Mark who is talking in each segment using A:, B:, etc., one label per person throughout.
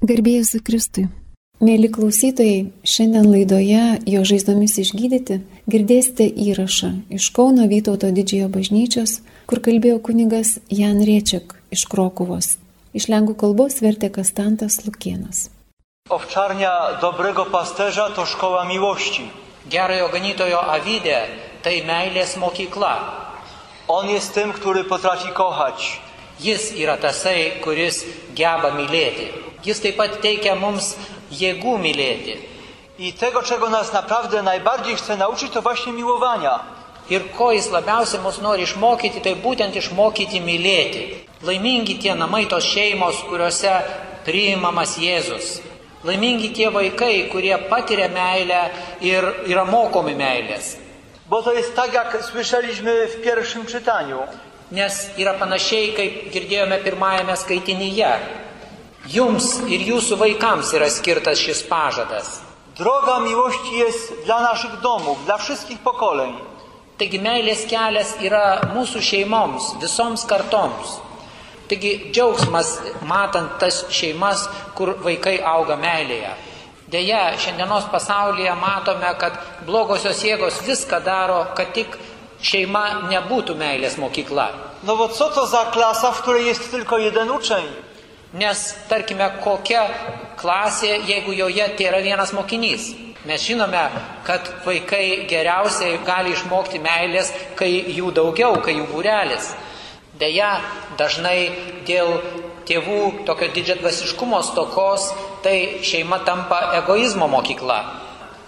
A: Garbėjus Kristui. Mėly klausytojai, šiandien laidoje jo žaizdomis išgydyti girdėsite įrašą iš Kauno Vytauto didžiojo bažnyčios, kur kalbėjo kunigas Jan Riečiak iš Krokuvos. Iš lengvų kalbos vertė Kastantas Lukienas.
B: Owczarnia dobrego pasterza to szkoła miłości.
C: Gerojo ganytojo avydė tai meilės mokykla.
B: On jest tym, który potrafi kochać.
C: Jis yra tasai, kuris geba mylėti. Jis taip pat teikia mums jėgų mylėti.
B: I tego, czego nas naprawdę najbardziej chce nauczyć, to właśnie miłowania.
C: Ir ko jis labiausiai mus nori išmokyti, tai būtent išmokyti mylėti. Laimingi tie namai, tos šeimos, kuriuose priimamas Jėzus. Laimingi tie vaikai, kurie patiria meilę ir yra mokomi meilės.
B: Bo to jest tak, jak słyszeliśmy w pierwszym czytaniu.
C: Nes yra panašiai, kaip girdėjome pirmajame skaitinyje. Jums ir jūsų vaikams yra skirtas šis pažadas.
B: Droga miłości jest dla naszych domów, dla wszystkich pokoleń.
C: Taigi meilės kelias yra mūsų šeimoms, visoms kartoms. Taigi džiaugsmas matant tas šeimas, kur vaikai auga meilėje. Deja, šiandienos pasaulyje matome, kad blogosios jėgos viską daro, kad tik šeima nebūtų meilės mokykla.
B: No bo co to za klasa, w której jest tylko jeden uczeń?
C: Nes tarkime, kokia klasė, jeigu joje tai yra vienas mokinys. Mes žinome, kad vaikai geriausiai gali išmokti meilės, kai jų daugiau, kai jų būrelis. Deja, dažnai dėl tėvų tokio didžiadvasiškumo stokos, tai šeima tampa egoizmo mokykla.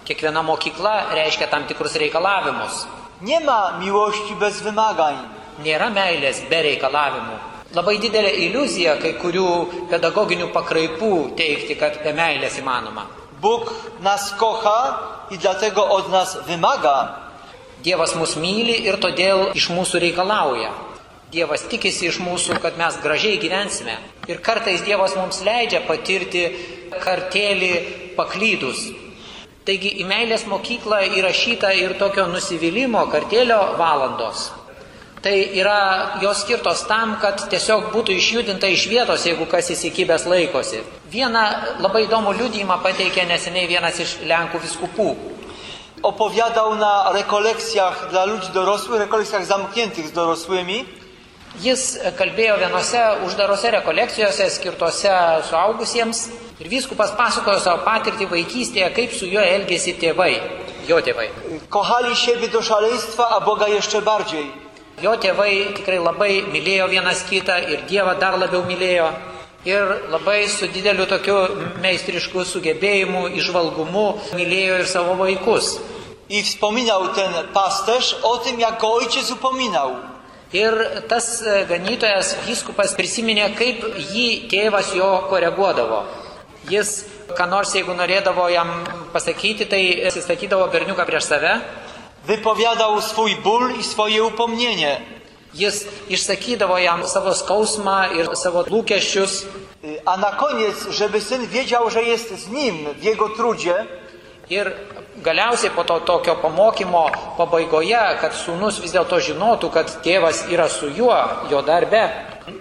C: Kiekviena mokykla reiškia tam tikrus reikalavimus.
B: Nie ma miłości bez wymagań.
C: Nėra meilės be reikalavimų. Labai didelė iliuzija kai kurių pedagoginių pakraipų teikti, kad be meilės įmanoma.
B: Bóg nas kocha i dlatego od nas wymaga.
C: Dievas mus myli ir todėl iš mūsų reikalauja. Dievas tikisi iš mūsų, kad mes gražiai gyvensime. Ir kartais Dievas mums leidžia patirti kartelį paklydus. Taigi į meilės mokyklą įrašyta ir tokio nusivylimų kartelio valandos. Tai yra jos skirtos tam, kad tiesiog būtų išjudinta iš vietos, jeigu kas įsikibęs laikosi. Vieną labai įdomų liudymą pateikė neseniai vienas iš Lenkų viskupų.
B: Opowiadał na rekolekcjach dla ludzi dorosłych, rekolekcjach zamkniętych z dorosłymi,
C: Jis kalbėjo vienose uždarose rekolekcijose skirtose suaugusiems ir vyskupas pasakojo savo patirtį vaikystėje, kaip su juo elgėsi tėvai, jo tėvai.
B: kochali siebie do szaleństwa, a Boga jeszcze bardziej.
C: Jo tėvai tikrai labai mylėjo vienas kitą ir Dievą dar labiau mylėjo. Ir labai su dideliu tokiu meistrišku sugebėjimu, išvalgumu mylėjo ir savo vaikus.
B: I wspominał ten pasterz o tym, jak go ojciec upominał.
C: Ir tas e, ganytojas vyskupas prisiminė, kaip jį tėvas jo koreguodavo. Jis, ką nors jeigu norėdavo jam pasakyti, tai atsistatydavo berniuką prieš save.
B: Wypowiadał swój ból i swoje upomnienie.
C: Jis išsakydavo jam savo skausmą ir savo lūkesčius.
B: A na koniec, żeby syn wiedział, że jest z nim w jego trudzie,
C: Ir galiausiai po to tokio pamokymo pabaigoje, kad sūnus vis dėlto žinotų, kad tėvas yra su juo, jo darbe,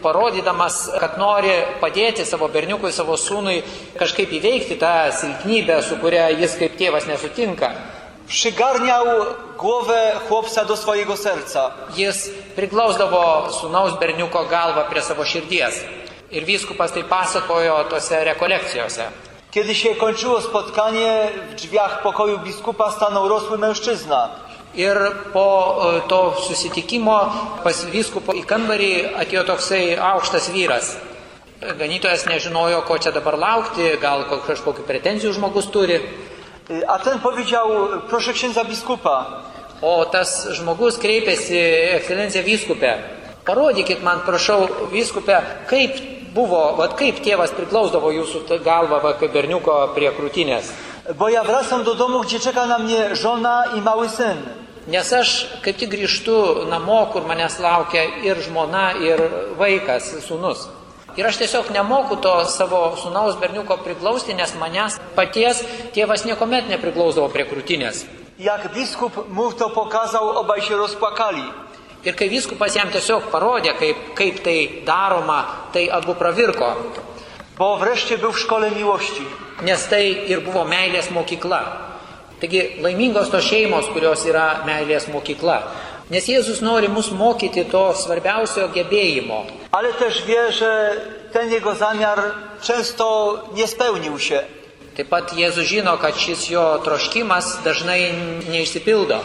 C: parodydamas, kad nori padėti savo berniukui, savo sūnui kažkaip įveikti tą silpnybę, su kuria jis kaip tėvas nesutinka.
B: przygarniał głowę chłopca do swojego serca.
C: Jis priglausdavo sūnaus berniuko galvą prie savo širdies. Ir vyskupas tai pasakojo tose rekolekcijose.
B: Kiedy się kończyło spotkanie, w drzwiach pokoju biskupa stanął rosły mężczyzna.
C: Ir po e, to susitikimo pas vyskupo į kambarį atėjo toksai aukštas vyras. Ganytojas nežinojo, ko čia dabar laukti, gal ko- kažkokių pretenzijų žmogus turi.
B: Y, A ten powiedział, proszę księdza biskupa,
C: O tas žmogus kreipėsi, ekscelencija vyskupė, parodykit man, prašau, vyskupė, kaip buvo, vad kaip tėvas priglausdavo jūsų galvą, va, kaip berniuko prie krūtinės.
B: bo ja wracam do domu, gdzie czeka na mnie żona i mały syn.
C: Nes aš kaip tik grįžtu namo, kur manęs laukia ir žmona, ir vaikas, sūnus. Ir aš tiesiog nemoku to savo sūnaus berniuko priglausti, nes manęs paties tėvas niekuomet nepriglausdavo prie krūtinės.
B: Jak biskup mu to pokazał, obaj się rozpłakali.
C: Ir kai vyskupas jam tiesiog parodė, kaip, kaip tai daroma, tai abu pravirko.
B: bo wreszcie był w szkole miłości.
C: nes tai ir buvo meilės mokykla. Taigi laimingos tos šeimos, kurios yra meilės mokykla. Nes Jėzus nori mus mokyti to svarbiausio gebėjimo.
B: Ale też wie, że ten jego zamiar często nie spełnił się.
C: Taip pat Jėzus žino, kad šis jo troškimas dažnai neišsipildo.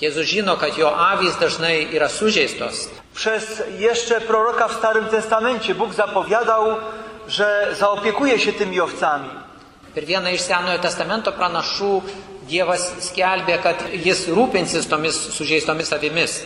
C: Jėzus žino, kad jo avys dažnai yra sužeistos.
B: Przez jeszcze proroka w Starym Testamencie Bóg zapowiadał, że zaopiekuje się tymi owcami.
C: Per vieną iš Senojo testamento pranašų Dievas skelbė, kad jis rūpinsis tomis sužeistomis avimis.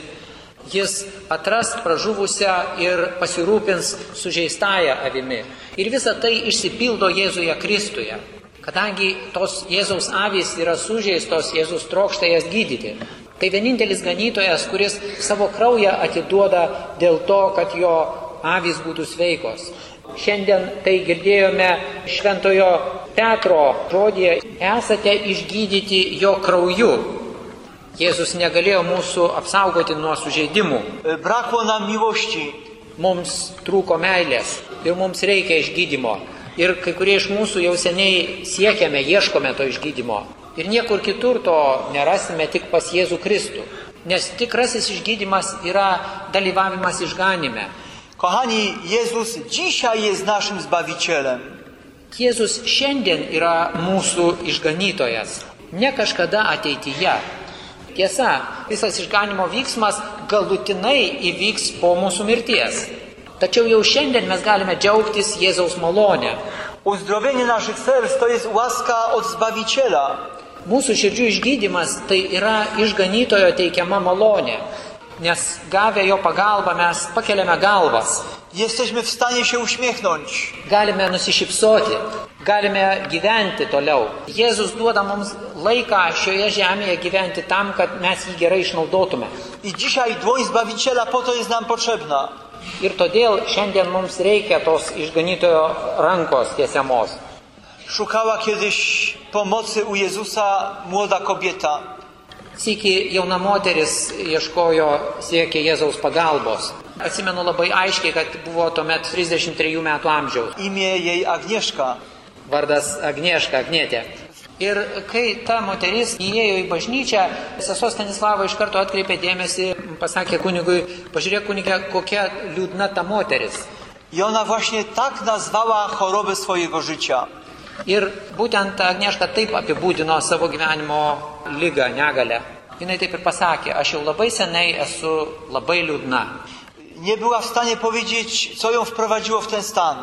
C: Jis atras pražuvusią ir pasirūpins sužeistąją avimi. Ir visa tai išsipildo Jėzuje Kristuje. Kadangi tos Jėzaus avys yra sužeistos, Jėzus trokšta jas gydyti. Tai vienintelis ganytojas, kuris savo kraują atiduoda dėl to, kad jo avys būtų sveikos. Šiandien tai girdėjome Šventojo Petro žodėje, esate išgydyti jo krauju. Jėzus negalėjo mūsų apsaugoti nuo sužeidimų.
B: E, Brakło nam miłości,
C: Mums trūko meilės ir mums reikia išgydymo. Ir kai kurie iš mūsų jau seniai siekiame, ieškome to išgydymo. Ir niekur kitur to nerasime tik pas Jėzų Kristų. Nes tikrasis išgydymas yra dalyvavimas išganime.
B: Kochani, Jezus dzisiaj jest naszym Zbawicielem.
C: Jėzus šiandien yra mūsų išganytojas, ne kažkada ateityje. Tiesa, visas išganimo vyksmas galutinai įvyks po mūsų mirties. Tačiau jau šiandien mes galime džiaugtis Jėzaus malonę.
B: Uzdrowienie naszych serc to jest łaska od Zbawiciela.
C: Mūsų širdžių išgydymas tai yra išganytojo teikiama malonė. Nes gavę jo pagalbą mes pakeliame galvas,
B: Jesteśmy w stanie się uśmiechnąć.
C: galime nusišypsoti, galime gyventi toliau. Jėzus duoda mums laiką šioje žemėje gyventi tam, kad mes jį gerai išnaudotume.
B: I dzisiaj dłoń Zbawiciela po to jest nam potrzebna.
C: Ir todėl šiandien mums reikia tos išganytojo rankos tiesiamos.
B: Szukała kiedyś pomocy u Jezusa młoda kobieta.
C: Sykį jauna moteris ieškojo, siekė Jėzaus pagalbos. Atsimenu labai aiškiai, kad buvo tuomet 33 metų amžiaus.
B: Imię jej Agnieszka.
C: Vardas Agnieška, Agnėtė. Ir kai ta moteris įėjo į bažnyčią, sesuo Stanislava iš karto atkreipė dėmesį, pasakė kunigui, pažiūrėk kunigė, kokia liūdna ta moteris.
B: I ona właśnie tak nazwała chorobę swojego życia.
C: Ir būtent Agnieška taip apibūdino savo gyvenimo lygą, negalę. Jis taip ir pasakė, aš jau labai seniai esu labai liūdna.
B: Nie była w stanie powiedzieć, co ją wprowadziło w ten stan.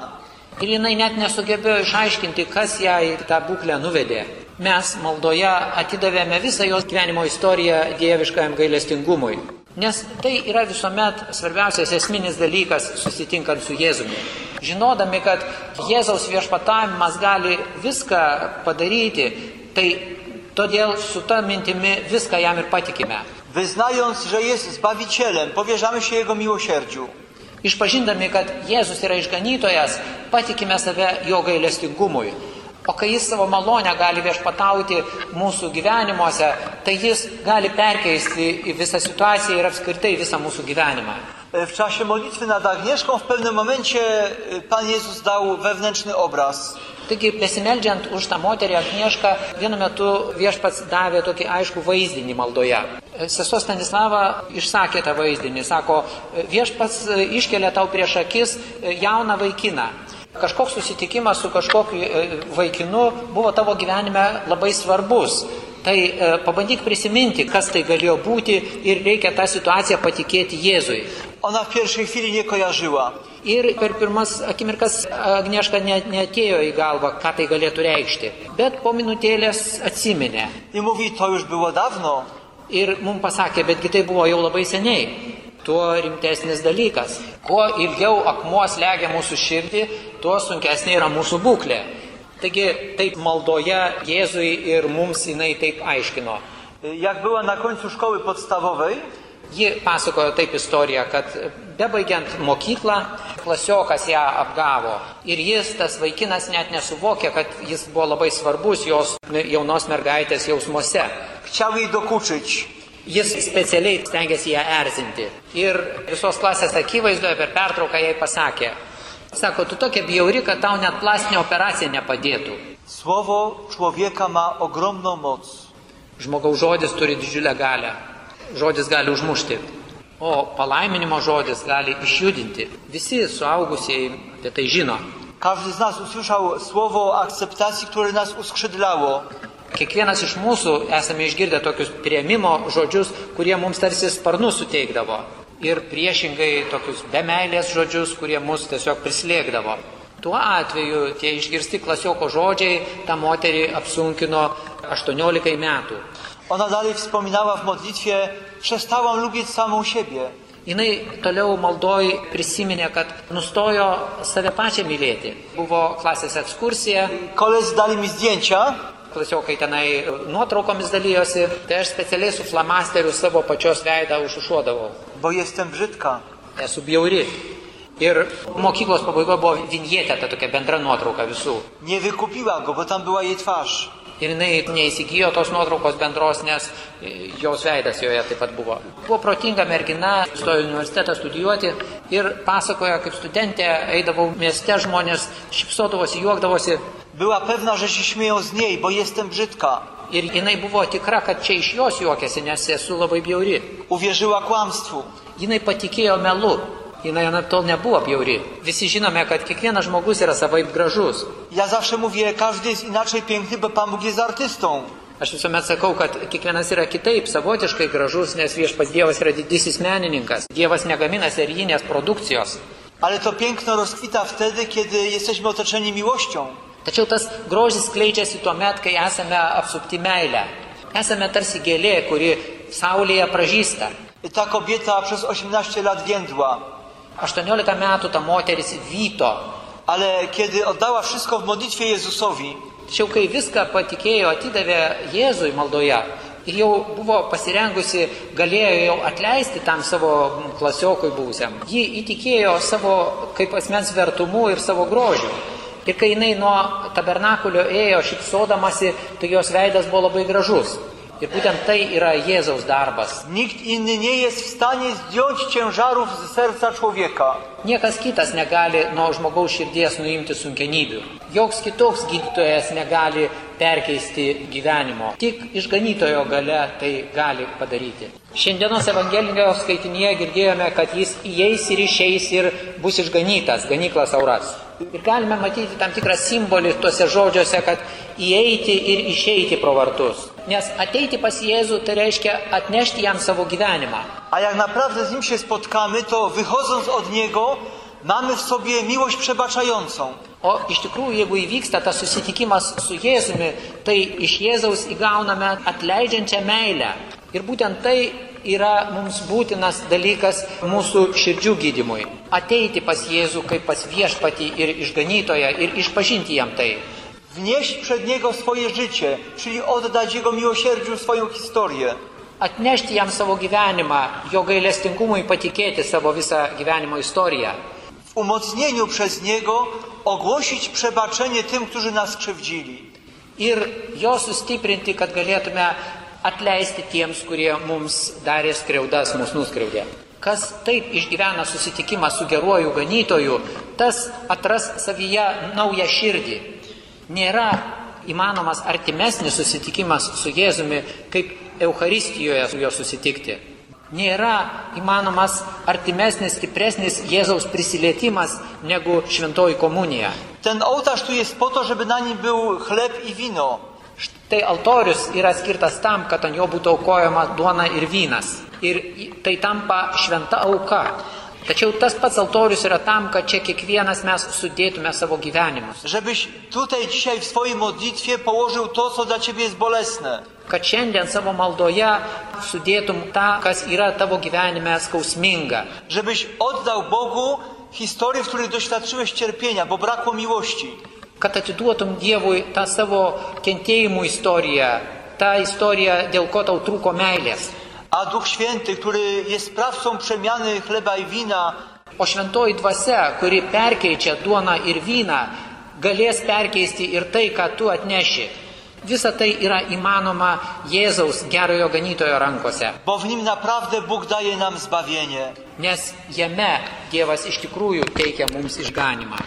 C: Ir jinai net nesugebėjo išaiškinti, kas ją į tą būklę nuvedė. Mes maldoje atidavėme visą jos gyvenimo istoriją dieviškajam gailestingumui. Nes tai yra visuomet svarbiausias esminis dalykas susitinkant su Jėzumi. Žinodami, kad Jėzaus viešpatavimas gali viską padaryti, tai todėl su ta mintimi viską jam ir patikime.
B: Wyznając, że jest Zbawicielem, powierzamy się Jego miłosierdziu.
C: Išpažindami, kad Jėzus yra išganytojas, patikime save jo gailestingumui. O kai jis savo malonę gali viešpatauti mūsų gyvenimuose, tai jis gali perkeisti visą situaciją ir apskritai visą mūsų gyvenimą.
B: E, W czasie modlitwy nad Agnieszką w pewnym momencie e, Pan Jezus dał wewnętrzny obraz.
C: Taigi, besimeldžiant už tą moterį Agniešką, vienu metu viešpats davė tokį aišku vaizdinį maldoje. Sesuo Stanislava išsakė tą vaizdinį, sako, viešpats iškelia tau prieš akis jauną vaikiną. Kažkoks susitikimas su kažkokiu e, vaikinu buvo tavo gyvenime labai svarbus. Tai e, pabandyk prisiminti, kas tai galėjo būti ir reikia tą situaciją patikėti Jėzui.
B: Ona w pierwszej chwili nie kojarzyła.
C: Ir per pirmas akimirkas Agnieška net neatėjo į galvą, ką tai galėtų reikšti. Bet po minutėlės atsiminė.
B: I mówi, to już było dawno.
C: Ir mums pasakė, betgi tai buvo jau labai seniai. Tuo rimtesnis dalykas. Kuo ilgiau akmuo slegia mūsų širdį, tuo sunkesnė yra mūsų būklė. Taigi taip maldoje Jėzui ir mums jinai taip aiškino.
B: Jak była na końcu szkoły podstawowej,
C: Ji pasakojo taip istoriją, kad bebaigiant mokyklą, klasiokas ją apgavo. Ir jis, tas vaikinas, net nesuvokė, kad jis buvo labai svarbus jos jaunos mergaitės jausmuose.
B: chciał jej dokuczyć.
C: Jis specialiai stengiasi ją erzinti. Ir visos klasės akivaizdoje per pertrauką jai pasakė, Sako, tu tokia bjauri, kad tau net plastinė operacija nepadėtų.
B: Słowo człowieka ma ogromną moc.
C: Žmogaus žodis turi didžiulę galę. Žodis gali užmušti. O palaiminimo žodis gali išjudinti. Visi suaugusieji apie tai žino.
B: Każdy z nas usłyszał słowo akceptacji, które nas uskrzydlało.
C: Kiekvienas iš mūsų esame išgirdę tokius prieimimo žodžius, kurie mums tarsi sparnus suteikdavo. Ir priešingai tokius be meilės žodžius, kurie mus tiesiog prislėgdavo. Tuo atveju tie išgirsti klasioko žodžiai tą moterį apsunkino 18 metų.
B: Ona dalej wspominała w modlitwie: Przestałam lubić samą siebie.
C: Jinai toliau maldoj prisiminė, kad nustojo save pačią mylėti. Buvo klasės ekskursija,
B: Koledzy dali mi zdjęcia
C: klasiokai tenai nuotraukomis dalyjosi, tai aš specialiai su flamasteriu savo pačios veidą užušuodavau.
B: bo jestem brzydka.
C: Esu bjauri. Ir mokyklos pabaigoje buvo vinjetė, ta tokia bendra nuotrauka visų.
B: Nie wykupiła go, bo tam była jej twarz.
C: Ir jinai neįsigijo tos nuotraukos bendros, nes jos veidas joje taip pat buvo. Buvo protinga mergina, stojo į universitetą studijuoti ir pasakojo, kaip studentė eidavau mieste, žmonės šipsodavosi, juokdavosi.
B: Była pewna, że się śmieją z niej, bo jestem brzydka.
C: Ir jinai buvo tikra, kad čia iš jos juokiasi, nes esu labai bjauri.
B: Uwierzyła kłamstwu.
C: Jinai patikėjo melu. Jinai anaip tol nebuvo bjauri. Visi žinome, kad kiekvienas žmogus yra savaip gražus.
B: Ja zawsze mówię, każdy jest inaczej piękny, bo Pan Bóg jest artystą.
C: Aš visuomet sakau, kad kiekvienas yra kitaip, savotiškai gražus, nes viešpas Dievas yra didysis menininkas. Dievas negamina serijinės produkcijos.
B: Ale to piękno rozkwita wtedy, kiedy jesteśmy otoczeni miłością.
C: Tačiau tas grožis skleidžiasi tuo met, kai esame apsupti meilę. Esame tarsi gėlė, kuri saulėje pražįsta.
B: Ta kobieta przez 18 lat więdła,
C: 18 metų ta moteris vyto.
B: ale kiedy oddała wszystko w modlitwie Jezusowi,
C: Tačiau kai viską patikėjo, atidavė Jėzui maldoje ir jau buvo pasirengusi, galėjo jau atleisti tam savo klasiokui būsiam. Ji įtikėjo savo kaip asmens vertumu ir savo grožiu. Ir kai jinai nuo tabernakulio ėjo šipsodamasi, tai jos veidas buvo labai gražus. Ir būtent tai yra Jėzaus darbas.
B: nikt inny nie jest w stanie zdjąć ciężarów z serca człowieka.
C: Niekas kitas negali nuo žmogaus širdies nuimti sunkenybių. Joks kitoks gydytojas negali perkeisti gyvenimo. Tik išganytojo gale tai gali padaryti. Šiandienos Evangelijos skaitinėje girdėjome, kad jis įeis ir išeis ir bus išganytas, ganyklas auras. Ir galime matyti tam tikrą simbolį tuose žodžiuose, kad įeiti ir išeiti pro vartus. Nes ateiti pas Jėzų tai reiškia atnešti jam savo gyvenimą.
B: A jak naprawdę z nim się spotkamy, to wychodząc od niego, mamy w sobie miłość przebaczającą.
C: O iš tikrųjų, jeigu įvyksta tas susitikimas su Jėzumi, tai iš Jėzaus įgauname atleidžiančią meilę. Ir būtent tai yra mums būtinas dalykas mūsų širdžių gydimui. Ateiti pas Jėzų kaip pas viešpatį ir išganytoją ir išpažinti jam tai.
B: Wnieść przed niego swoje życie, czyli oddać jego miłosierdziu swoją historię.
C: Atnešti jam savo gyvenimą, jo gailestingumui patikėti savo visą gyvenimo istoriją.
B: W umocnieniu przez niego ogłosić przebaczenie tym, którzy nas krzywdzili.
C: ir jo sustiprinti, kad galėtume atleisti tiems, kurie mums darė skriaudas, mus nuskriaudė. Kas taip išgyvena susitikimą su geruoju ganytoju, tas atras savyje naują širdį. Nėra įmanomas artimesnis susitikimas su Jėzumi, kaip Euharistijoje su juo susitikti. Nėra įmanomas artimesnis, stipresnis Jėzaus prisilietimas negu šventoji komunija.
B: Ten ołtarz tu jest po to, żeby na nim był chleb i wino.
C: Štai altorius yra skirtas tam, kad ant jo būtų aukojama duona ir vynas. Ir tai tampa šventa auka. Tačiau tas pats altorius yra tam, kad čia kiekvienas mes sudėtume savo gyvenimus.
B: Żebyś tutaj dzisiaj w swojej modlitwie położył to, co dla ciebie jest bolesne.
C: Kad šiandien savo maldoje sudėtum tą, kas yra tavo gyvenime skausminga.
B: Żebyś oddał Bogu historię, w której doświadczyłeś cierpienia, bo brakło miłości.
C: Kad atiduotum Dievui tą savo kentėjimų istoriją, tą istoriją, dėl ko tau trūko meilės.
B: A Duch Święty, który jest sprawcą przemiany chleba i wina,
C: O šventoji dvasia, kuri perkeičia duoną ir vyną, galės perkeisti ir tai, ką tu atneši. Visa tai yra įmanoma Jėzaus gerojo ganytojo rankose,
B: bo w nim naprawdę Bóg daje nam zbawienie.
C: nes jame Dievas iš tikrųjų teikia mums išganimą.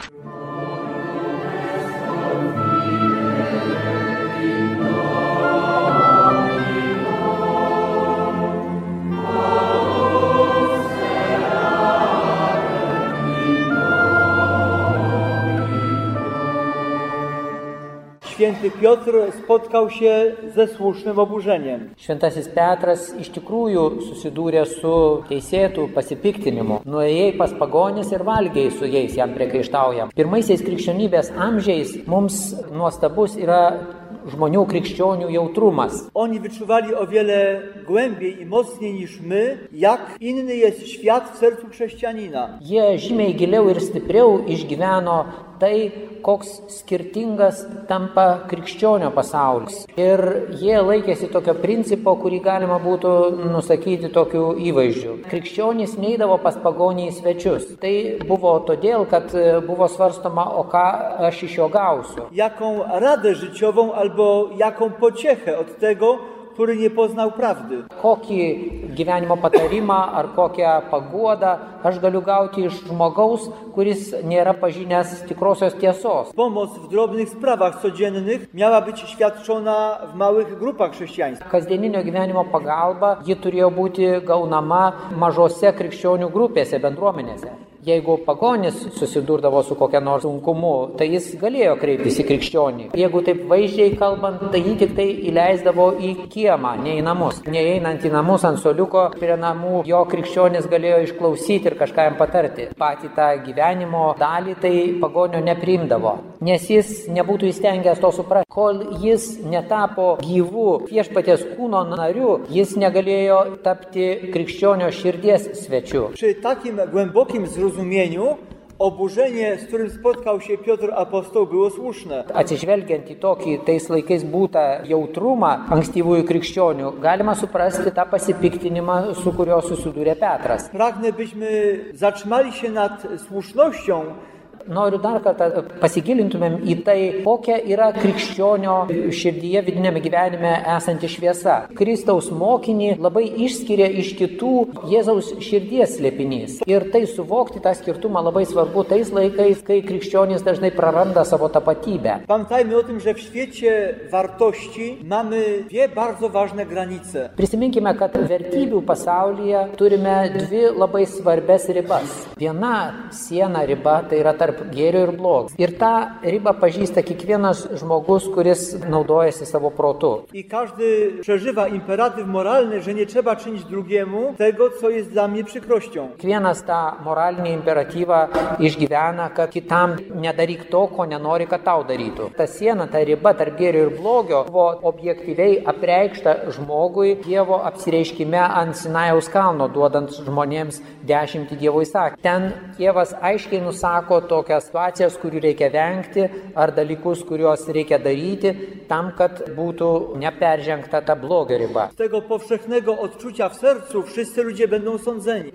B: Święty Piotr spotkał się ze słusznym oburzeniem.
C: Šventasis Petras iš tikrųjų susidūrė su teisėtų pasipiktinimu. Nuėjai pas pagonis ir valgiai su jais, jam priekaištaujam. Pirmaisiais krikščionybės amžiais mums nuostabus yra žmonių krikščionių jautrumas.
B: Oni wyczuwali o wiele głębiej i mocniej niż my, jak inny jest świat w sercu chrześcijanina.
C: Jie žymiai giliau ir stipriau išgyveno tai, koks skirtingas tampa krikščionio pasaulis. Ir jie laikėsi tokio principo, kurį galima būtų nusakyti tokiu įvaizdžiu. Krikščionys neįdavo pas pagonį į svečius. Tai buvo todėl, kad buvo svarstoma, o ką aš iš jo gausiu.
B: Jaką radę życiową albo jaką pociechę od tego, który nie poznał prawdy.
C: Kokį gyvenimo patarimą ar kokią paguodą aš galiu gauti iš žmogaus, kuris nėra pažinęs tikrosios tiesos.
B: Pomoc w drobnych sprawach codziennych miała być świadczona w małych grupach chrześcijańskich.
C: Kasdieninio gyvenimo pagalba ji turėjo būti gaunama mažose krikščionių grupėse, bendruomenėse. Jeigu pagonis susidurdavo su kokia nors sunkumu, tai jis galėjo kreiptis į krikščionį. Jeigu taip vaizdžiai kalbant, tai jį tik tai įleisdavo į kiemą, ne į namus. Neeinant į namus ant soliuko prie namų, jo krikščionis galėjo išklausyti ir kažką jam patarti. Patį tą gyvenimo dalį tai pagonio neprimdavo, nes jis nebūtų įstengęs to suprasti. Kol jis netapo gyvų viešpaties kūno nariu, jis negalėjo tapti krikščionio širdies svečiu.
B: Przy takim głębokim zrozumieniu oburzenie, z którym spotkał się Piotr apostoł, było słuszne.
C: Atsižvelgiant į tokį tais laikais būtą jautrumą ankstyvųjų krikščionių, galima suprasti tą pasipiktinimą, su kuriuo susidūrė Petras.
B: Pragnę, byśmy zatrzymali się nad słusznością
C: Noriu dar kartą pasigilintumėm į tai, kokia yra krikščionio širdyje vidinėme gyvenime esanti šviesa. Kristaus mokinį labai išskiria iš kitų Jėzaus širdies slėpinys. Ir tai suvokti tą skirtumą labai svarbu tais laikais, kai krikščionys dažnai praranda savo tapatybę.
B: Pamiętajmy o tym, że w świecie wartości mamy dwie bardzo ważne granice.
C: Prisiminkime, kad vertybių pasaulyje turime dvi labai svarbes ribas. Viena siena riba tai yra tarp gėrio ir blogio. Ir tą ribą pažįsta kiekvienas žmogus, kuris naudojasi savo protu.
B: I każdy przeżywa imperatyw moralny, że nie trzeba czynić drugiemu tego, co jest dla mnie przykrością.
C: Kiekvienas tą moralinį imperatyvą išgyvena, kad kitam nedaryk to, ko nenori, kad tau darytų. Ta siena, ta riba tarp gėrio ir blogio buvo objektyviai apreikšta žmogui Dievo apsireiškime ant Sinajaus kalno, duodant žmonėms dešimtį Dievo įsakymų. Ten Dievas aiškiai nusako tokias situacijas, kurių reikia vengti, ar dalykus, kuriuos reikia daryti, tam, kad būtų neperžengta ta blogio riba.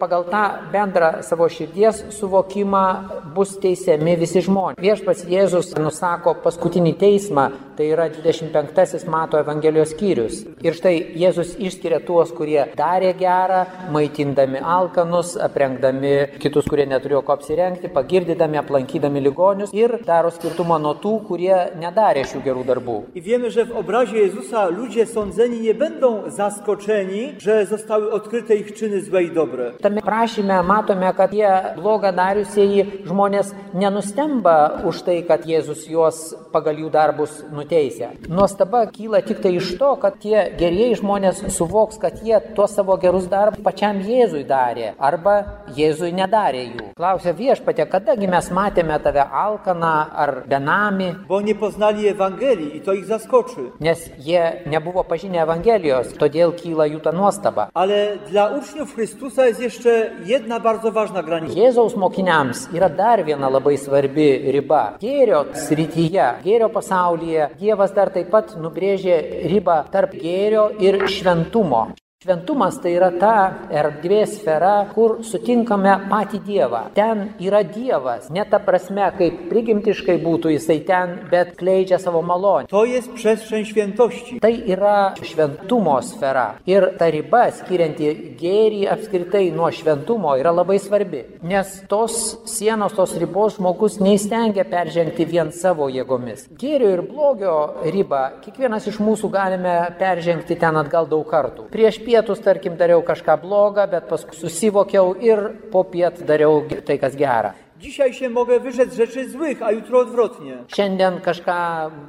C: Pagal tą bendrą savo širdies suvokimą bus teisiami visi žmonės. Viešpats Jėzus nusako paskutinį teismą, tai yra 25 Mato Evangelijos skyrius. Ir štai Jėzus išskiria tuos, kurie darė gerą, maitindami alkanus, aprengdami kitus, kurie neturėjo ko apsirengti, pagirdydami, aplankydami ligonius ir daro skirtumą nuo tų, kurie nedarė šių gerų darbų.
B: I wiemy, że w obrazie Jezusa ludzie sądzeni nie będą zaskoczeni, że zostały odkryte ich czyny złe i dobre.
C: Tame prašyme matome, kad tie blogą dariusieji žmonės nenustemba už tai, kad Jėzus juos pagal jų darbus nuteisė. Nuostaba kyla tik tai iš to, kad tie gerieji žmonės suvoks, kad jie tuos savo gerus darbus pačiam Jėzui darė arba Jėzui nedarė jų. Klausia viešpatė, kadagi mes matėme tave alkaną ar benami,
B: Bo nie poznali Ewangelii i to ich zaskoczy.
C: nes jie nebuvo pažinę Evangelijos, todėl kyla jų ta nuostaba.
B: Ale dla uczniów Chrystusa jest jeszcze jedna bardzo ważna granica.
C: Jėzaus mokiniams yra dar viena labai svarbi riba. Gėrio srityje, gėrio pasaulyje Dievas dar taip pat nubrėžė ribą tarp gėrio ir šventumo. Šventumas tai yra ta erdvės sfera, kur sutinkame patį Dievą. Ten yra Dievas, ne ta prasme, kaip prigimtiškai būtų jisai ten, bet kleidžia savo malonę.
B: To jest przestrzeń świętości.
C: Tai yra šventumo sfera. Ir ta riba skirianti gėrį apskritai nuo šventumo yra labai svarbi. Nes tos sienos, tos ribos žmogus neįstengia peržengti vien savo jėgomis. Gėrio ir blogio ribą kiekvienas iš mūsų galime peržengti ten atgal daug kartų. Prieš pietus, tarkim, dariau kažką blogą, bet paskui susivokiau ir po piet dariau tai, kas gera.
B: Dzisiaj się mogę wyrzec rzeczy złych, a jutro odwrotnie.
C: Šiandien kažką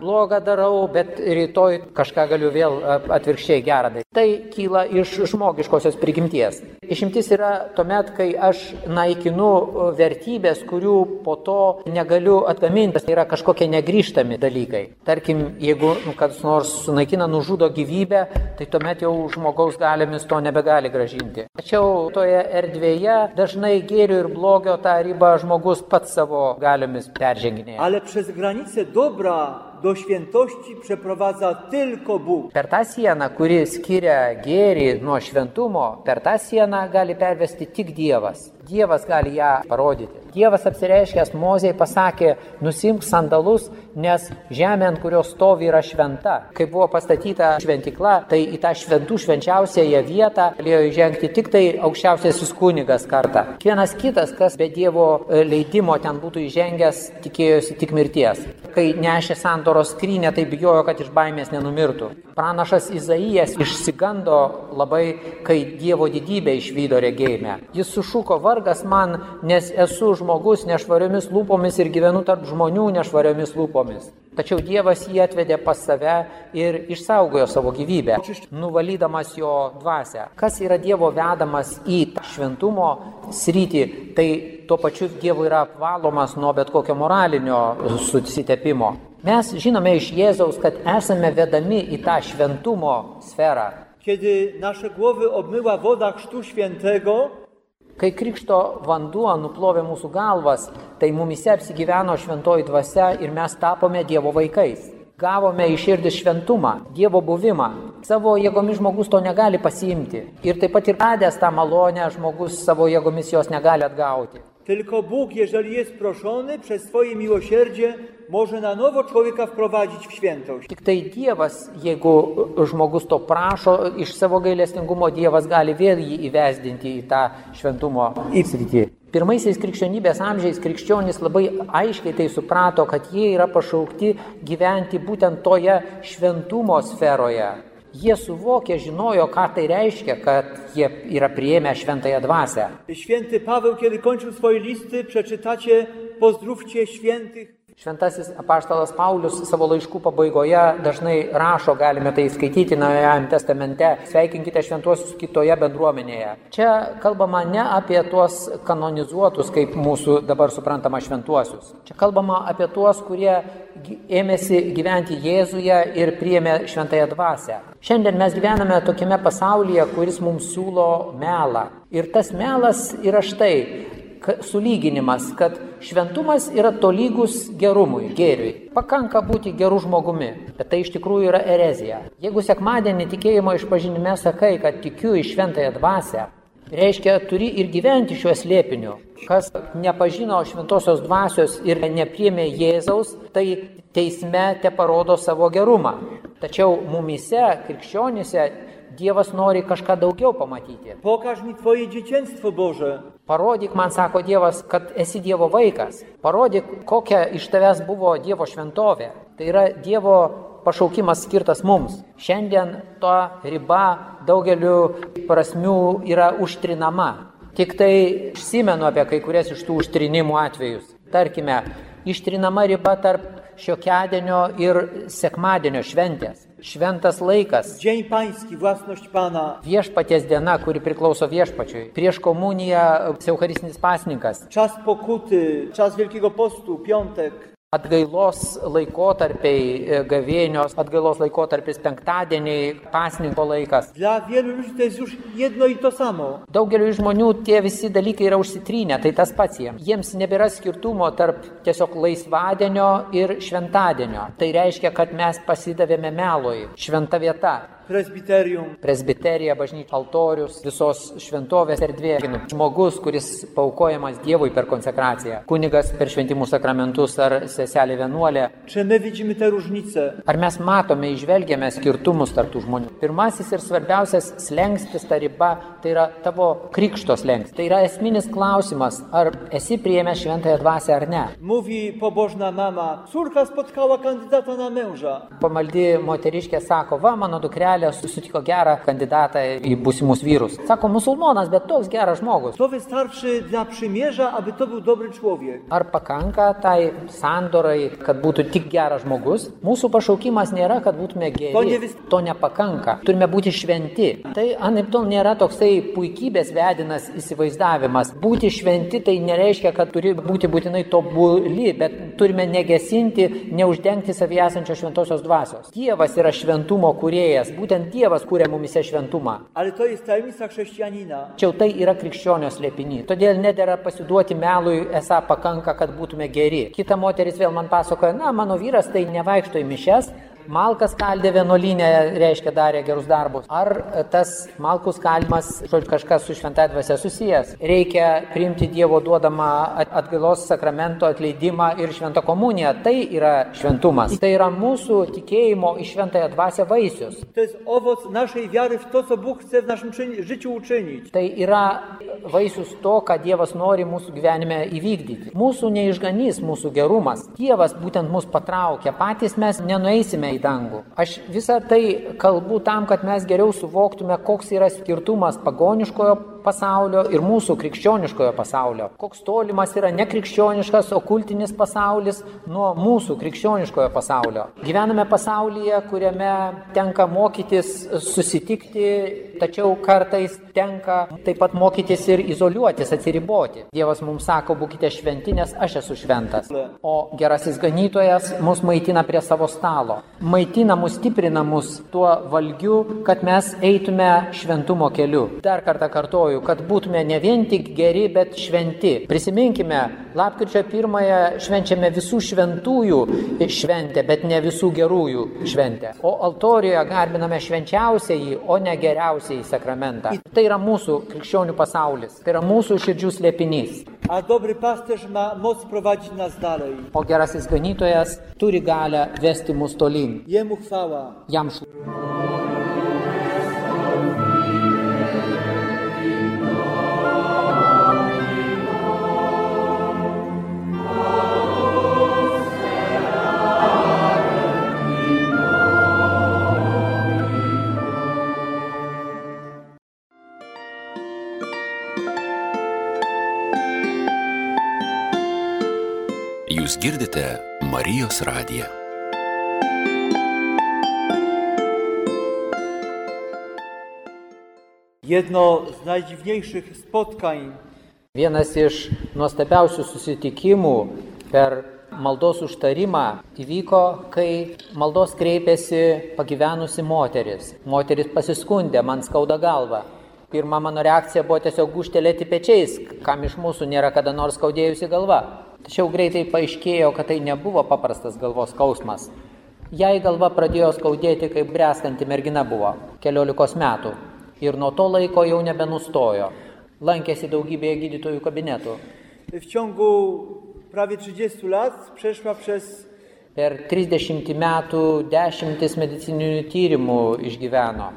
C: blogą darau, bet rytoj kažką galiu vėl atvirkščiai gerą daryti. Tai kyla iš žmogiškosios prigimties. Išimtis yra tuomet, kai aš naikinu vertybės, kurių po to negaliu atgaminti. Tai yra kažkokie negryžtami dalykai. Tarkim, jeigu nu, kas nors sunaikina, nužudo gyvybę, tai tuomet jau žmogaus galiomis to nebegali gražinti. Tačiau toje erdvėje dažnai gėrio ir blogio tą ribą žmogus pats savo galiomis perženginėja.
B: Ale przez granicę dobra do świętości przeprowadza tylko Bóg.
C: Per tą sieną, kuri skiria gėrį nuo šventumo, per tą sieną gali pervesti tik Dievas. Dievas gali ją parodyti. Dievas apsireiškęs Mozei pasakė, nusimk sandalus, nes žemė, ant kurios stovi, yra šventa. Kai buvo pastatyta šventikla, tai į tą šventų švenčiausiąją vietą galėjo įžengti tik tai aukščiausiasis kunigas kartą. Vienas kitas, kas be Dievo e, leidimo ten būtų įžengęs, tikėjosi tik mirties. Kai nešė sandoros skrynę, tai bijojo, kad iš baimės nenumirtų. Pranašas Izaijas išsigando labai, kai Dievo didybę išvydo regėjime. Jis sušuko vargas man, nes esu žmogus nešvariomis lūpomis ir gyvenu tarp žmonių nešvariomis lūpomis. Tačiau Dievas jį atvedė pas save ir išsaugojo savo gyvybę, nuvalydamas jo dvasę. Kas yra Dievo vedamas į šventumo sritį, tai tuo pačiu Dievo yra apvalomas nuo bet kokio moralinio susitepimo. Mes žinome iš Jėzaus, kad esame vedami į tą šventumo sferą.
B: Kiedy nasze głowy obmyła woda Chrztu Świętego,
C: Kai krikšto vanduo nuplovė mūsų galvas, tai mumise apsigyveno šventoji dvasia ir mes tapome Dievo vaikais. Gavome į širdį šventumą, Dievo buvimą. Savo jėgomis žmogus to negali pasiimti. Ir taip pat ir radęs tą malonę, žmogus savo jėgomis jos negali atgauti.
B: Tylko Bóg, jeżeli jest proszony przez swoje miłosierdzie, może na nowo człowieka wprowadzić w świętość.
C: Tik tai Dievas, jeigu žmogus to prašo, iš savo gailestingumo Dievas gali vėl jį įvesdinti į tą šventumo sritį. Pirmaisiais krikščionybės amžiais krikščionys labai aiškiai tai suprato, kad jie yra pašaukti gyventi būtent toje šventumo sferoje. Jie suvokė, žinojo, ką tai reiškia, kad jie yra prieėmę šventąją dvasę.
B: Święty Paweł, kiedy kończył swoje listy, przeczytacie pozdrówcie świętych.
C: Šventasis apaštalas Paulius savo laiškų pabaigoje dažnai rašo, galime tai skaityti Naujajame testamente, sveikinkite šventuosius kitoje bendruomenėje. Čia kalbama ne apie tuos kanonizuotus, kaip mūsų dabar suprantama šventuosius. Čia kalbama apie tuos, kurie ėmėsi gyventi Jėzuje ir priėmė šventąją dvasę. Šiandien mes gyvename tokiame pasaulyje, kuris mums siūlo melą. Ir tas melas yra štai, sulyginimas, kad šventumas yra tolygus gerumui, gėriui. Pakanka būti gerų žmogumi, bet tai iš tikrųjų yra erezija. Jeigu sekmadienį tikėjimo išpažinime sakai, kad tikiu į šventąją dvasę, reiškia, turi ir gyventi šiuo slėpiniu. Kas nepažino šventosios dvasios ir nepriemė Jėzaus, tai teisme te parodo savo gerumą. Tačiau mumise, krikščionėse, Dievas nori kažką daugiau pamatyti.
B: Pokaż mi Twoje dzieciństwo Boże.
C: Parodyk man, sako Dievas, kad esi Dievo vaikas. Parodyk, kokia iš tavęs buvo Dievo šventovė. Tai yra Dievo pašaukimas skirtas mums. Šiandien to riba daugeliu prasmių yra užtrinama. Tik tai išsimenu apie kai kurias iš tų užtrinimų atvejus. Tarkime, ištrinama riba tarp šiokedienio ir sekmadienio šventės. Šventas laikas,
B: Dzień Pański, własność Pana.
C: viešpaties diena, kuri priklauso viešpačiui. Prieš komuniją Eucharistinis pasninkas.
B: Czas pokuty, czas Wielkiego Postu, piątek.
C: Atgailos laikotarpiai, e, gavėnios, atgailos laikotarpis penktadieniai, pasninko laikas. Daugeliu žmonių tie visi dalykai yra užsitrynę, tai tas pats jiems. Jiems nebėra skirtumo tarp tiesiog laisvadienio ir šventadienio. Tai reiškia, kad mes pasidavėme melui. Šventa vieta.
B: Presbiterium.
C: Presbiterija, bažnyčia, altorius, visos šventovės erdvė. Žmogus, kuris paukojamas Dievui per konsekraciją. Kunigas per šventimų sakramentus ar seselė vienuolė.
B: Czy my widzimy te różnice?
C: Ar mes matome, išvelgiame skirtumus tarp tų žmonių? Pirmasis ir svarbiausias slengstis, ta riba, tai yra tavo krikšto slengstis. Tai yra esminis klausimas, ar esi priėmęs šventąją dvasę ar ne.
B: Mówi pobożna mama, córka spotkała kandydata na męża.
C: Pamaldi moteriškė sako, va, mano dukrelė susitiko gerą kandidatą į būsimus vyrus. Sako, musulmonas, bet toks geras žmogus.
B: To wystarczy dla przymierza, aby to był dobry człowiek.
C: Ar pakanka tai sandorai, kad būtų tik geras žmogus? Mūsų pašaukimas nėra, kad būtume
B: To
C: geri.
B: ne vis-
C: To nepakanka. Turime būti šventi. Tai anaiptol nėra toksai puikybės vedinas įsivaizdavimas. Būti šventi tai nereiškia, kad turi būti būtinai tobuli, bet turime negesinti, neuždengti savyje esančios šventosios dvasios. Dievas yra šventumo kuriejas. Būtent Dievas kūrė mumise šventumą. Tačiau tai yra krikščionio slėpinys. Todėl nedėra pasiduoti melui, esą pakanka, kad būtume geri. Kita moteris vėl man pasakoja, na, mano vyras tai nevaikšto į mišes. Malkas kaldė vienolinę, reiškia, darė gerus darbus. Ar tas malkų skaldimas, žodžiu, kažkas su šventąja dvasia susijęs? Reikia priimti Dievo duodamą at- atgailos sakramento atleidimą ir šventą komuniją. Tai yra šventumas. Tai yra mūsų tikėjimo į šventąją dvasę vaisius.
B: Jest owoc naszej wiary w to, co Bóg chce w naszym życiu uczynić.
C: Tai yra vaisius to, ką Dievas nori mūsų gyvenime įvykdyti. Mūsų neišganys, mūsų gerumas. Dievas būtent mus patraukia, patys mes nenueisime į dangų. Aš visą tai kalbu tam, kad mes geriau suvoktume, koks yra skirtumas pagoniškojo pasaulio ir mūsų krikščioniškojo pasaulio. Koks tolimas yra nekrikščioniškas, okultinis pasaulis nuo mūsų krikščioniškojo pasaulio. Gyvename pasaulyje, kuriame tenka mokytis susitikti, tačiau kartais tenka taip pat mokytis ir izoliuotis, atsiriboti. Dievas mums sako, būkite šventi, nes aš esu šventas. O gerasis ganytojas mus maitina prie savo stalo. Maitina mus, stiprina mus tuo valgiu, kad mes eitume šventumo keliu. Dar kartą kartoju, kad būtume ne vien tik geri, bet šventi. Prisiminkime, lapkričio pirmąją švenčiame visų šventųjų šventę, bet ne visų gerųjų šventę. O altorijoje garbiname švenčiausiai, o ne geriausiai sakramentą. Tai yra mūsų krikščionių pasaulis, tai yra mūsų širdžių slėpinys.
B: A dobry pasterz ma moc prowadzić nas dalej.
C: O gerasis ganytojas turi galę vesti mus tolyn.
B: Jemu chwała.
C: Jam šlovė.
D: Girdite Marijos radiją.
B: Jedno z najdziwniejszych spotkań
C: Vienas iš nuostabiausių susitikimų per maldos užtarimą įvyko, kai maldos kreipėsi pagyvenusi moteris. Moteris pasiskundė, man skauda galva. Pirma mano reakcija buvo tiesiog guštelėti pečiais, kam iš mūsų nėra kada nors skaudėjusi galva. Tačiau greitai paaiškėjo, kad tai nebuvo paprastas galvos skausmas. Jai galva pradėjo skaudėti, kai brestanti mergina buvo, keliolikos metų. Ir nuo to laiko jau nebenustojo. Lankėsi daugybėje gydytojų kabinetų.
B: w ciągu prawie 30 lat przeszła przez
C: Per 30 metų dešimtis medicininių tyrimų išgyveno.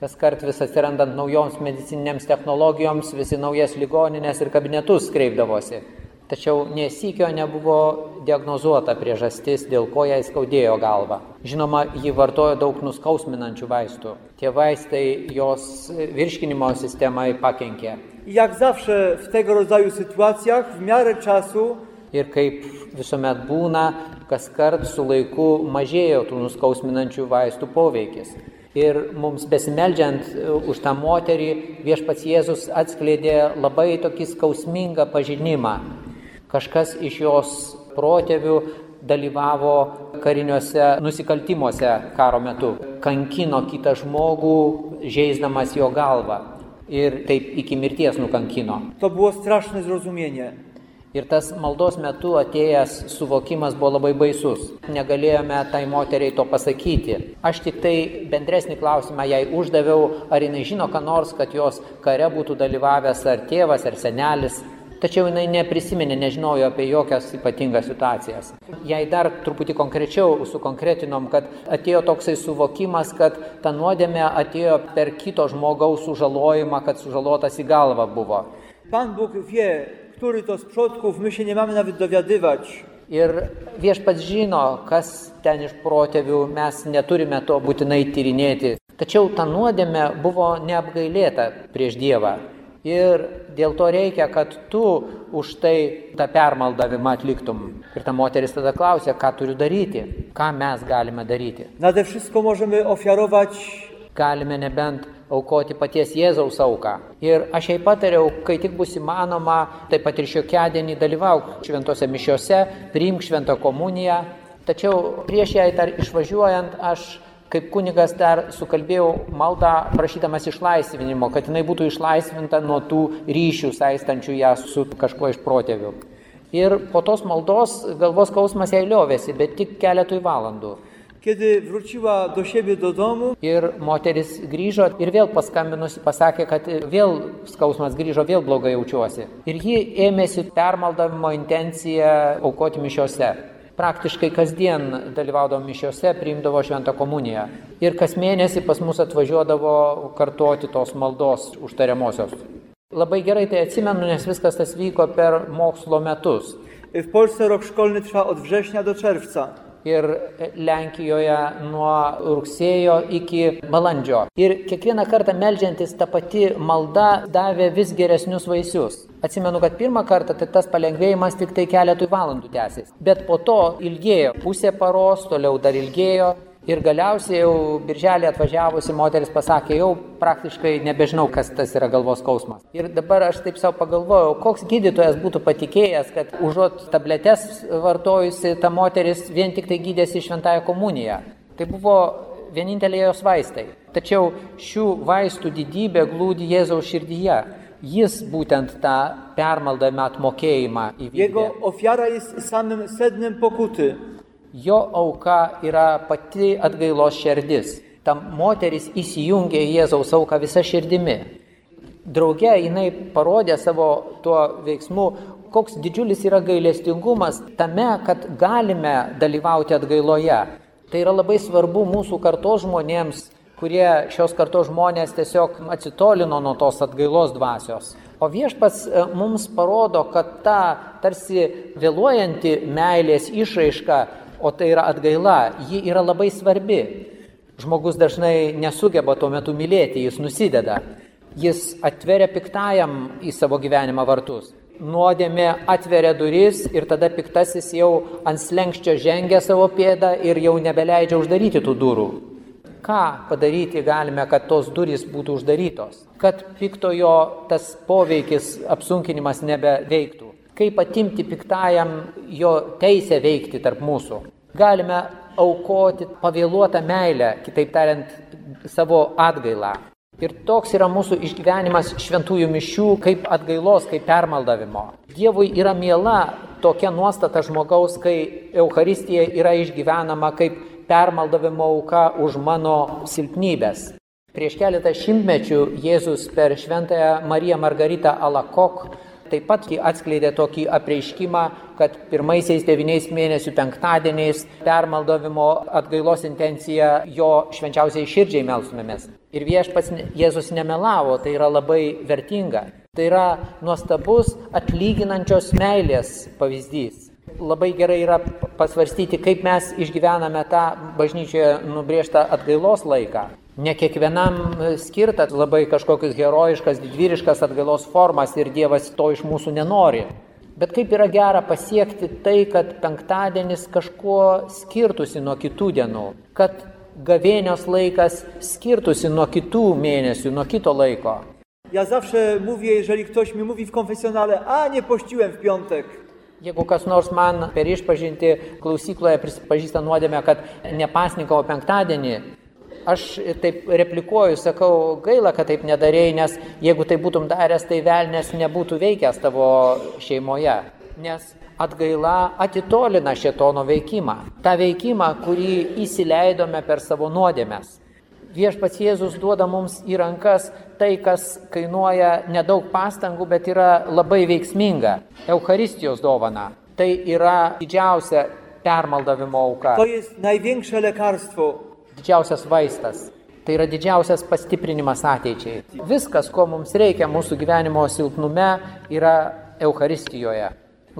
C: Kas kart vis atsirandant naujoms medicininiams technologijoms, visi naujas ligoninės ir kabinetus kreipdavosi. Tačiau nesikio nebuvo diagnozuota priežastis, dėl ko jai skaudėjo galva. Žinoma, ji vartojo daug nuskausminančių vaistų. Tie vaistai jos virškinimo sistemai pakenkė.
B: Jak zawsze w tego rodzaju sytuacjach, w miarę czasu
C: Ir kaip visuomet būna, kas kart su laiku mažėjo tų nuskausminančių vaistų poveikis. Ir mums besimeldžiant e, už tą moterį viešpats Jėzus atskleidė labai tokį skausmingą pažinimą. Kažkas iš jos protėvių dalyvavo kariniuose nusikaltimuose karo metu. Kankino kitą žmogų, žaisdamas jo galvą. Ir taip iki mirties nukankino.
B: to było straszne zrozumienie.
C: Ir tas maldos metu atėjęs suvokimas buvo labai baisus. Negalėjome tai moteriai to pasakyti. Aš tik tai bendresnį klausimą jai uždaviau, ar jinai žino, ką nors, kad jos kare būtų dalyvavęs ar tėvas, ar senelis. Tačiau jinai neprisiminė, nežinojo apie jokias ypatingas situacijas. Jei dar truputį konkrečiau sukonkretinom, kad atėjo toksai suvokimas, kad ta nuodėmė atėjo per kito žmogaus sužalojimą, kad sužalotas į galvą buvo.
B: Pan Bóg wie, który to z przodków, my się nie mamy nawet dowiadywać.
C: Ir viešpats žino, kas ten iš protėvių, mes neturime to būtinai tyrinėti. Tačiau ta nuodėmė buvo neapgailėta prieš Dievą. Ir dėl to reikia, kad tu už tai tą permaldavimą atliktum. Ir ta moteris tada klausė, ką turiu daryti, ką mes galime daryti.
B: Nade wszystko możemy ofiarować
C: Galime nebent aukoti paties Jėzaus auką. Ir aš jai patariau, kai tik bus įmanoma, taip pat ir šiokiadienį dalyvauk šventose mišiose, priimk šventą komuniją. Tačiau prieš jai dar išvažiuojant, aš kaip kunigas dar sukalbėjau maldą prašydamas išlaisvinimo, kad jinai būtų išlaisvinta nuo tų ryšių saistančių ją su kažkuo iš protėvių. Ir po tos maldos galvos skausmas jai liovėsi, bet tik keletui valandų.
B: Kiedy wróciła do siebie do domu,
C: Ir moteris grįžo ir vėl paskambinusi pasakė, kad vėl skausmas grįžo, vėl blogai jaučiuosi. Ir ji ėmėsi permaldavimo intenciją aukoti mišiose. Praktiškai kasdien dalyvaudavo mišiose, priimdavo šventą komuniją. Ir kas mėnesį pas mus atvažiuodavo kartoti tos maldos užtariamosios. Labai gerai tai atsimenu, nes viskas tas vyko per mokslo metus.
B: w Polsce rok szkolny trwa od września do czerwca.
C: Ir Lenkijoje nuo rugsėjo iki balandžio. Ir kiekvieną kartą melžiantis ta pati malda davė vis geresnius vaisius. Atsimenu, kad pirmą kartą tai tas palengvėjimas tik tai keletui valandų tęsės. Bet po to ilgėjo pusė paros, toliau dar ilgėjo. Ir galiausiai jau birželį atvažiavusi moteris pasakė, jau praktiškai nebežinau, kas tas yra galvos skausmas. Ir dabar aš taip savo pagalvojau, koks gydytojas būtų patikėjęs, kad užuot tabletes vartojusi ta moteris vien tik tai gydėsi šventąją komuniją. Tai buvo vieninteliai jos vaistai. Tačiau šių vaistų didybė glūdi Jėzaus širdyje. Jis būtent tą permaldavimą atmokėjimą įvykdė.
B: Jego ofiara jest samym sednem pokuty.
C: Jo auka yra pati atgailos širdis. Ta moteris įsijungė į Jėzaus auką visą širdimi. Drauge jinai parodė savo tuo veiksmu, koks didžiulis yra gailestingumas tame, kad galime dalyvauti atgailoje. Tai yra labai svarbu mūsų kartos žmonėms, kurie šios kartos žmonės tiesiog atsitolino nuo tos atgailos dvasios. O viešpats e, mums parodo, kad ta tarsi vėluojanti meilės išraiška o tai yra atgaila, ji yra labai svarbi. Žmogus dažnai nesugeba tuo metu mylėti, jis nusideda. Jis atveria piktajam į savo gyvenimą vartus. Nuodėmė atveria duris ir tada piktasis jau ant slengščio žengia savo pėdą ir jau nebeleidžia uždaryti tų durų. Ką padaryti galime, kad tos durys būtų uždarytos, kad piktojo tas poveikis, apsunkinimas nebeveiktų kaip atimti piktajam jo teisę veikti tarp mūsų. Galime aukoti pavėluotą meilę, kitaip tariant, savo atgailą. Ir toks yra mūsų išgyvenimas šventųjų mišių kaip atgailos, kaip permaldavimo. Dievui yra miela tokia nuostata žmogaus, kai Euharistija yra išgyvenama kaip permaldavimo auka už mano silpnybės. Prieš keletą šimtmečių Jėzus per šventąją Mariją Margaritą Alakok taip pat atskleidė tokį apreiškimą, kad pirmaisiais devyniais mėnesių penktadieniais permaldavimo atgailos intencija jo švenčiausiai širdžiai melstumėmės. Ir viešpats Jėzus nemelavo, tai yra labai vertinga. Tai yra nuostabus atlyginančios meilės pavyzdys. Labai gerai yra pasvarstyti, kaip mes išgyvename tą bažnyčioje nubriežtą atgailos laiką. Ne kiekvienam skirta labai kažkokius herojiškas, didvyriškas atgailos formas ir Dievas to iš mūsų nenori. Bet kaip yra gera pasiekti tai, kad penktadienis kažkuo skirtusi nuo kitų dienų, kad gavėnios laikas skirtusi nuo kitų mėnesių, nuo kito laiko.
B: Ja zawsze mówię, jeżeli ktoś mi mówi w konfesjonale, a nie pościłem w piątek,
C: Jeigu kas nors man per išpažinti klausykloje prisipažįsta nuodėmę, kad nepasninkavo penktadienį, aš taip replikuoju, sakau, gaila, kad taip nedarėjai, nes jeigu tai būtum daręs, tai velnės nebūtų veikęs tavo šeimoje. nes atgaila atitolina šetono veikimą. Ta veikimą, kurį įsileidome per savo nuodėmės. Viešpats Jėzus duoda mums į rankas tai, kas kainuoja nedaug pastangų, bet yra labai veiksminga. Eucharistijos dovana. Tai yra didžiausia permaldavimo auka.
B: To jest największe lekarstwo.
C: Didžiausias vaistas. Tai yra didžiausias pastiprinimas ateičiai. Viskas, ko mums reikia mūsų gyvenimo silpnume, yra Eucharistijoje.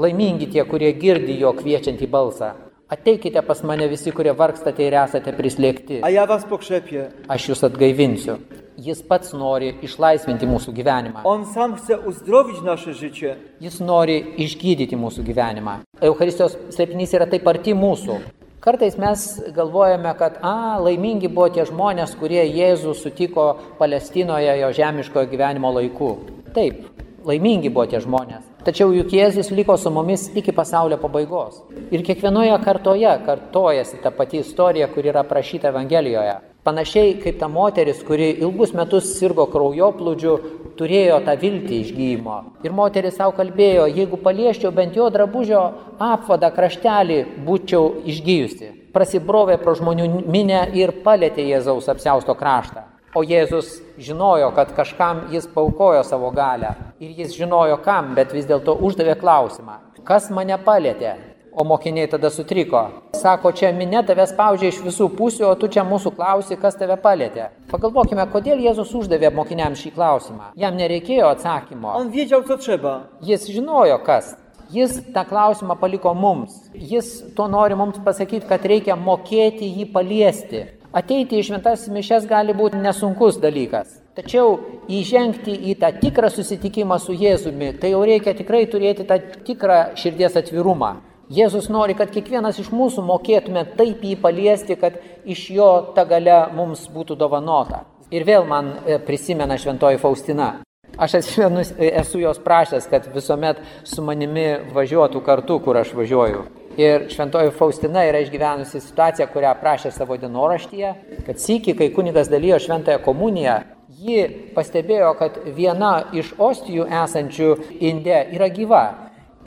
C: Laimingi tie, kurie girdi jo kviečiantį balsą. Ateikite pas mane visi, kurie vargstate ir esate prislėgti.
B: A ja was pokrzepię.
C: Aš jūs atgaivinsiu. Jis pats nori išlaisvinti mūsų gyvenimą.
B: On sam chce uzdrowić nasze życie.
C: Jis nori išgydyti mūsų gyvenimą. Eucharistijos slėpinys yra taip arti mūsų. Kartais mes galvojame, kad, a, laimingi buvo tie žmonės, kurie Jėzų sutiko Palestinoje jo žemiškojo gyvenimo laiku. Taip, laimingi buvo tie žmonės. Tačiau juk Jėzus liko su mumis iki pasaulio pabaigos. Ir kiekvienoje kartoje kartojasi ta pati istorija, kuri yra prašyta Evangelijoje. Panašiai kaip ta moteris, kuri ilgus metus sirgo kraujoplūdžiu, turėjo tą viltį išgyjimo. Ir moteris savo kalbėjo, jeigu palieščiau bent jo drabužio apvadą kraštelį, būčiau išgyjusi. Prasibrovė pro žmonių minę ir palėtė Jėzaus apsiausto kraštą. O Jėzus žinojo, kad kažkam jis paukojo savo galę. Ir jis žinojo kam, bet vis dėlto uždavė klausimą. Kas mane palėtė? O mokiniai tada sutriko. Sako, čia minė tave spaudžia iš visų pusių, o tu čia mūsų klausi, kas tave palėtė. Pagalvokime, kodėl Jėzus uždavė mokiniams šį klausimą. Jam nereikėjo atsakymo.
B: On wiedział, co trzeba.
C: Jis žinojo, kas. Jis tą klausimą paliko mums. Jis to nori mums pasakyti, kad reikia mokėti jį paliesti. Ateiti į šventas mišes gali būti nesunkus dalykas. Tačiau įžengti į tą tikrą susitikimą su Jėzumi, tai jau reikia tikrai turėti tą tikrą širdies atvirumą. Jėzus nori, kad kiekvienas iš mūsų mokėtume taip jį paliesti, kad iš jo ta gale mums būtų dovanota. Ir vėl man e, prisimena šventoji Faustina. Aš atsimenu, e, esu jos prašęs, kad visuomet su manimi važiuotų kartu, kur aš važiuoju. Ir šventoji Faustina yra išgyvenusi situaciją, kurią prašė savo dienoraštyje, kad sėki, kai kunigas dalyjo šventąją komuniją, ji pastebėjo, kad viena iš ostijų esančių inde yra gyva.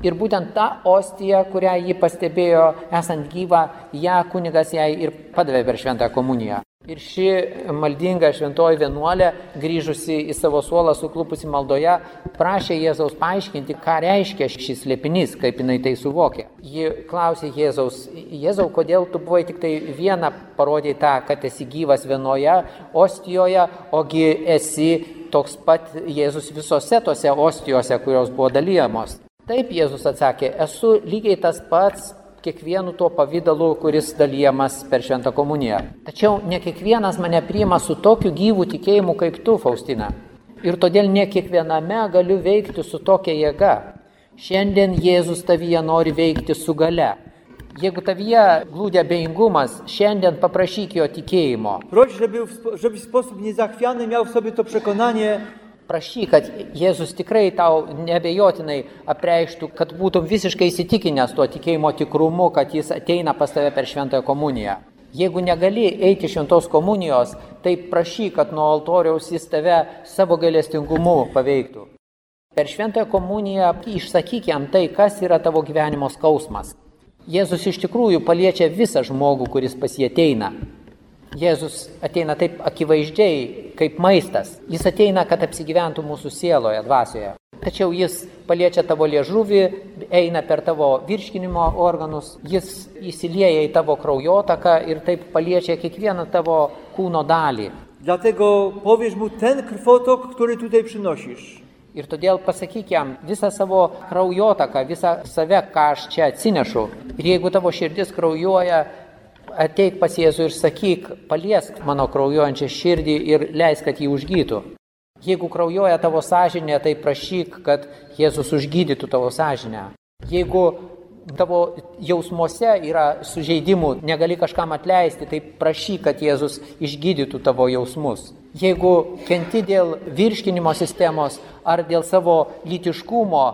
C: Ir būtent ta ostija, kurią ji pastebėjo esant gyvą, ją kunigas jai ir padavė per šventą komuniją. Ir ši maldinga šventoji vienuolė, grįžusi į savo suolą suklupusi maldoje, prašė Jėzaus paaiškinti, ką reiškia šis lėpinys, kaip jinai tai suvokė. Ji klausė Jėzaus, Jėzau, kodėl tu buvai tik tai vieną parodėjai tą, kad esi gyvas vienoje ostijoje, ogi esi toks pat Jėzus visose tose ostijose, kurios buvo dalyjamos. Taip Jėzus atsakė, esu lygiai tas pats kiekvienu tuo pavydalu, kuris dalyjamas per šventą komuniją. Tačiau ne kiekvienas mane priima su tokiu gyvu tikėjimu kaip tu, Faustina. Ir todėl ne kiekviename galiu veikti su tokia jėga. Šiandien Jėzus tavyje nori veikti su gale. Jeigu tavyje glūdė abejingumas, šiandien paprašyk jo tikėjimo.
B: Proś, żeby, w sposób niezachwiany miał w sobie to przekonanie,
C: Prašyk, kad Jėzus tikrai tau nebejotinai apreikštų, kad būtum visiškai įsitikinęs tuo tikėjimo tikrumu, kad jis ateina pas tave per šventąją komuniją. Jeigu negali eiti šventos komunijos, tai prašyk, kad nuo altoriaus jis tave savo gailestingumu paveiktų. Per šventąją komuniją išsakyk jam tai, kas yra tavo gyvenimo skausmas. Jėzus iš tikrųjų paliečia visą žmogų, kuris pas jį ateina. Jėzus ateina taip akivaizdžiai, kaip maistas. Jis ateina, kad apsigyventų mūsų sieloje, dvasioje. Tačiau jis paliečia tavo liežuvį, eina per tavo virškinimo organus, jis įsilieja į tavo kraujotaką ir taip paliečia kiekvieną tavo kūno dalį.
B: dlatego powiesz mu ten krwotok, który tutaj przynosisz.
C: Ir todėl pasakyk jam visą savo kraujotaką, visą save, ką aš čia atsinešu. Ir jeigu tavo širdis kraujuoja, ateik pas Jėzų ir sakyk, paliesk mano kraujuojančią širdį ir leisk, kad jį užgytų. Jeigu kraujuoja tavo sąžinė, tai prašyk, kad Jėzus užgydytų tavo sąžinę. Jeigu tavo jausmuose yra sužeidimų, negali kažkam atleisti, tai prašyk, kad Jėzus išgydytų tavo jausmus. Jeigu kenti dėl virškinimo sistemos ar dėl savo lytiškumo,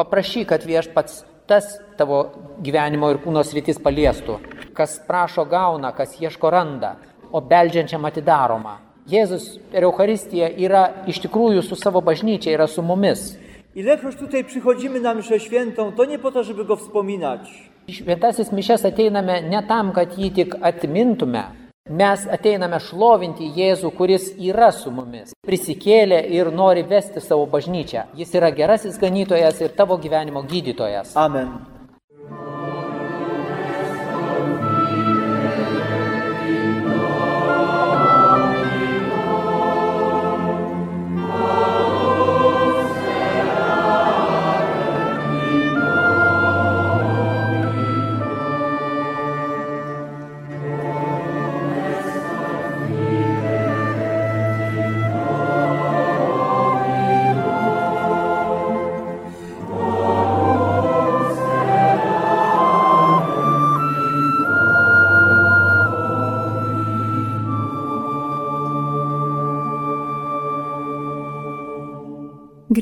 C: paprašyk, kad viešpats tas tavo gyvenimo ir kūno sritis paliestų. Kas prašo gauna, kas ieško randa, o beldžiančiam atidaroma. Jėzus per Eucharistiją yra iš tikrųjų su savo bažnyčia, yra su mumis.
B: Ilekroć tutaj przychodzimy na mszę świętą, to nie po to, żeby go wspominać.
C: Šventasis mišes ateiname ne tam, kad jį tik atmintume. Mes ateiname šlovinti Jėzų, kuris yra su mumis, prisikėlė ir nori vesti savo bažnyčią. Jis yra gerasis ganytojas ir tavo gyvenimo gydytojas.
B: Amen.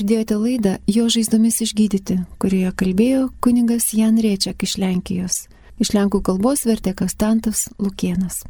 A: Girdėjote laidą Jo žaizdomis išgydyti, kurioje kalbėjo kunigas Jan Riečiak iš Lenkijos. Iš lenkų kalbos vertė Kastantas Lukienas.